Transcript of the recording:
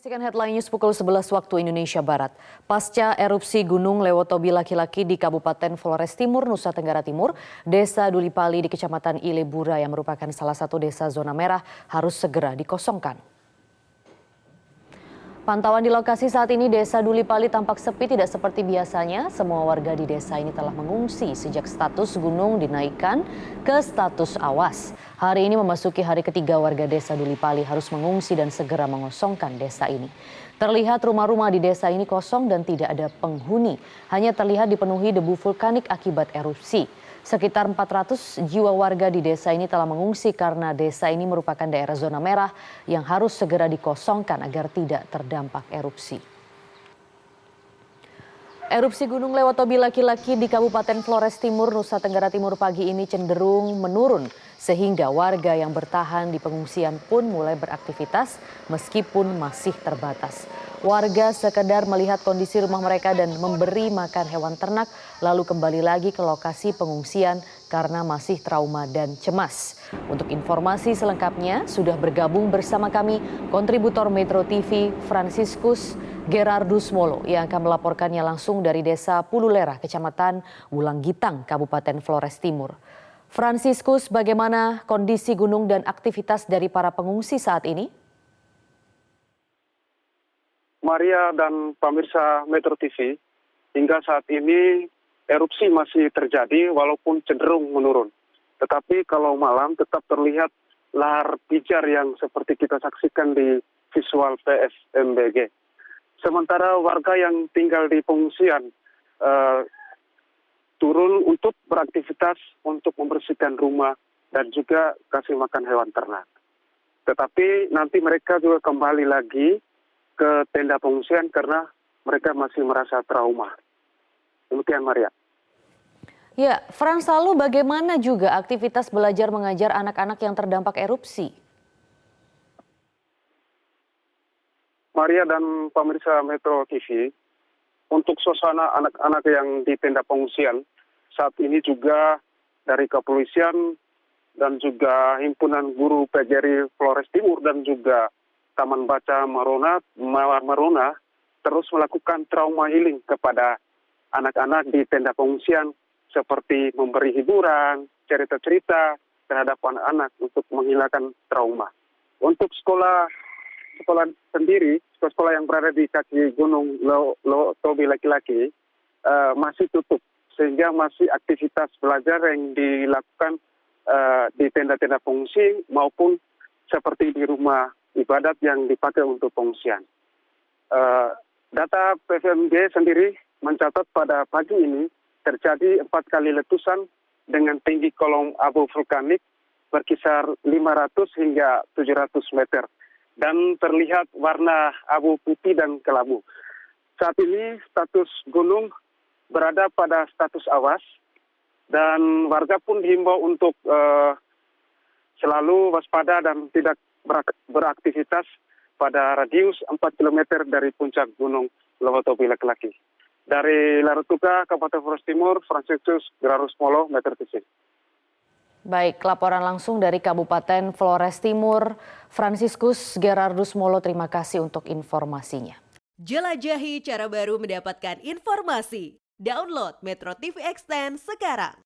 Saksikan headline news pukul 11 waktu Indonesia Barat. Pasca erupsi Gunung Lewotobi laki-laki di Kabupaten Flores Timur, Nusa Tenggara Timur, Desa Dulipali di Kecamatan Ilebura yang merupakan salah satu desa zona merah harus segera dikosongkan. Pantauan di lokasi saat ini desa Dulipali tampak sepi tidak seperti biasanya. Semua warga di desa ini telah mengungsi sejak status gunung dinaikkan ke status awas. Hari ini memasuki hari ketiga warga desa Dulipali harus mengungsi dan segera mengosongkan desa ini. Terlihat rumah-rumah di desa ini kosong dan tidak ada penghuni. Hanya terlihat dipenuhi debu vulkanik akibat erupsi. Sekitar 400 jiwa warga di desa ini telah mengungsi karena desa ini merupakan daerah zona merah yang harus segera dikosongkan agar tidak terdampak erupsi. Erupsi Gunung Lewotobi laki-laki di Kabupaten Flores Timur, Nusa Tenggara Timur pagi ini cenderung menurun sehingga warga yang bertahan di pengungsian pun mulai beraktivitas meskipun masih terbatas. Warga sekedar melihat kondisi rumah mereka dan memberi makan hewan ternak lalu kembali lagi ke lokasi pengungsian karena masih trauma dan cemas. Untuk informasi selengkapnya sudah bergabung bersama kami kontributor Metro TV Franciscus Gerardus Molo yang akan melaporkannya langsung dari Desa Pululera, Kecamatan Wulanggitang, Kabupaten Flores Timur. Franciscus, bagaimana kondisi gunung dan aktivitas dari para pengungsi saat ini? Maria dan pemirsa Metro TV, hingga saat ini erupsi masih terjadi walaupun cenderung menurun. Tetapi kalau malam tetap terlihat lahar pijar yang seperti kita saksikan di visual PSMBG sementara warga yang tinggal di pengungsian uh, turun untuk beraktivitas untuk membersihkan rumah dan juga kasih makan hewan ternak. Tetapi nanti mereka juga kembali lagi ke tenda pengungsian karena mereka masih merasa trauma. Demikian Maria. Ya, Frans lalu bagaimana juga aktivitas belajar mengajar anak-anak yang terdampak erupsi? Maria dan pemirsa Metro TV, untuk suasana anak-anak yang di tenda pengungsian, saat ini juga dari kepolisian dan juga himpunan guru PGRI Flores Timur dan juga Taman Baca Marona, Marona terus melakukan trauma healing kepada anak-anak di tenda pengungsian seperti memberi hiburan, cerita-cerita terhadap anak-anak untuk menghilangkan trauma. Untuk sekolah sekolah sendiri, sekolah yang berada di kaki gunung Lo, Lo Tobi laki-laki uh, masih tutup sehingga masih aktivitas belajar yang dilakukan uh, di tenda-tenda pengungsi maupun seperti di rumah ibadat yang dipakai untuk pengungsian. Uh, data PVMG sendiri mencatat pada pagi ini terjadi empat kali letusan dengan tinggi kolom abu vulkanik berkisar 500 hingga 700 meter dan terlihat warna abu putih dan kelabu. Saat ini status gunung berada pada status awas dan warga pun dihimbau untuk uh, selalu waspada dan tidak beraktivitas pada radius 4 km dari puncak gunung Lewotobi laki-laki. Dari Larutuka, Kabupaten Flores Timur, Franciscus Gerarus Molo, Metro TV. Baik, laporan langsung dari Kabupaten Flores Timur, Franciscus Gerardus Molo, terima kasih untuk informasinya. Jelajahi cara baru mendapatkan informasi. Download Metro TV Extend sekarang.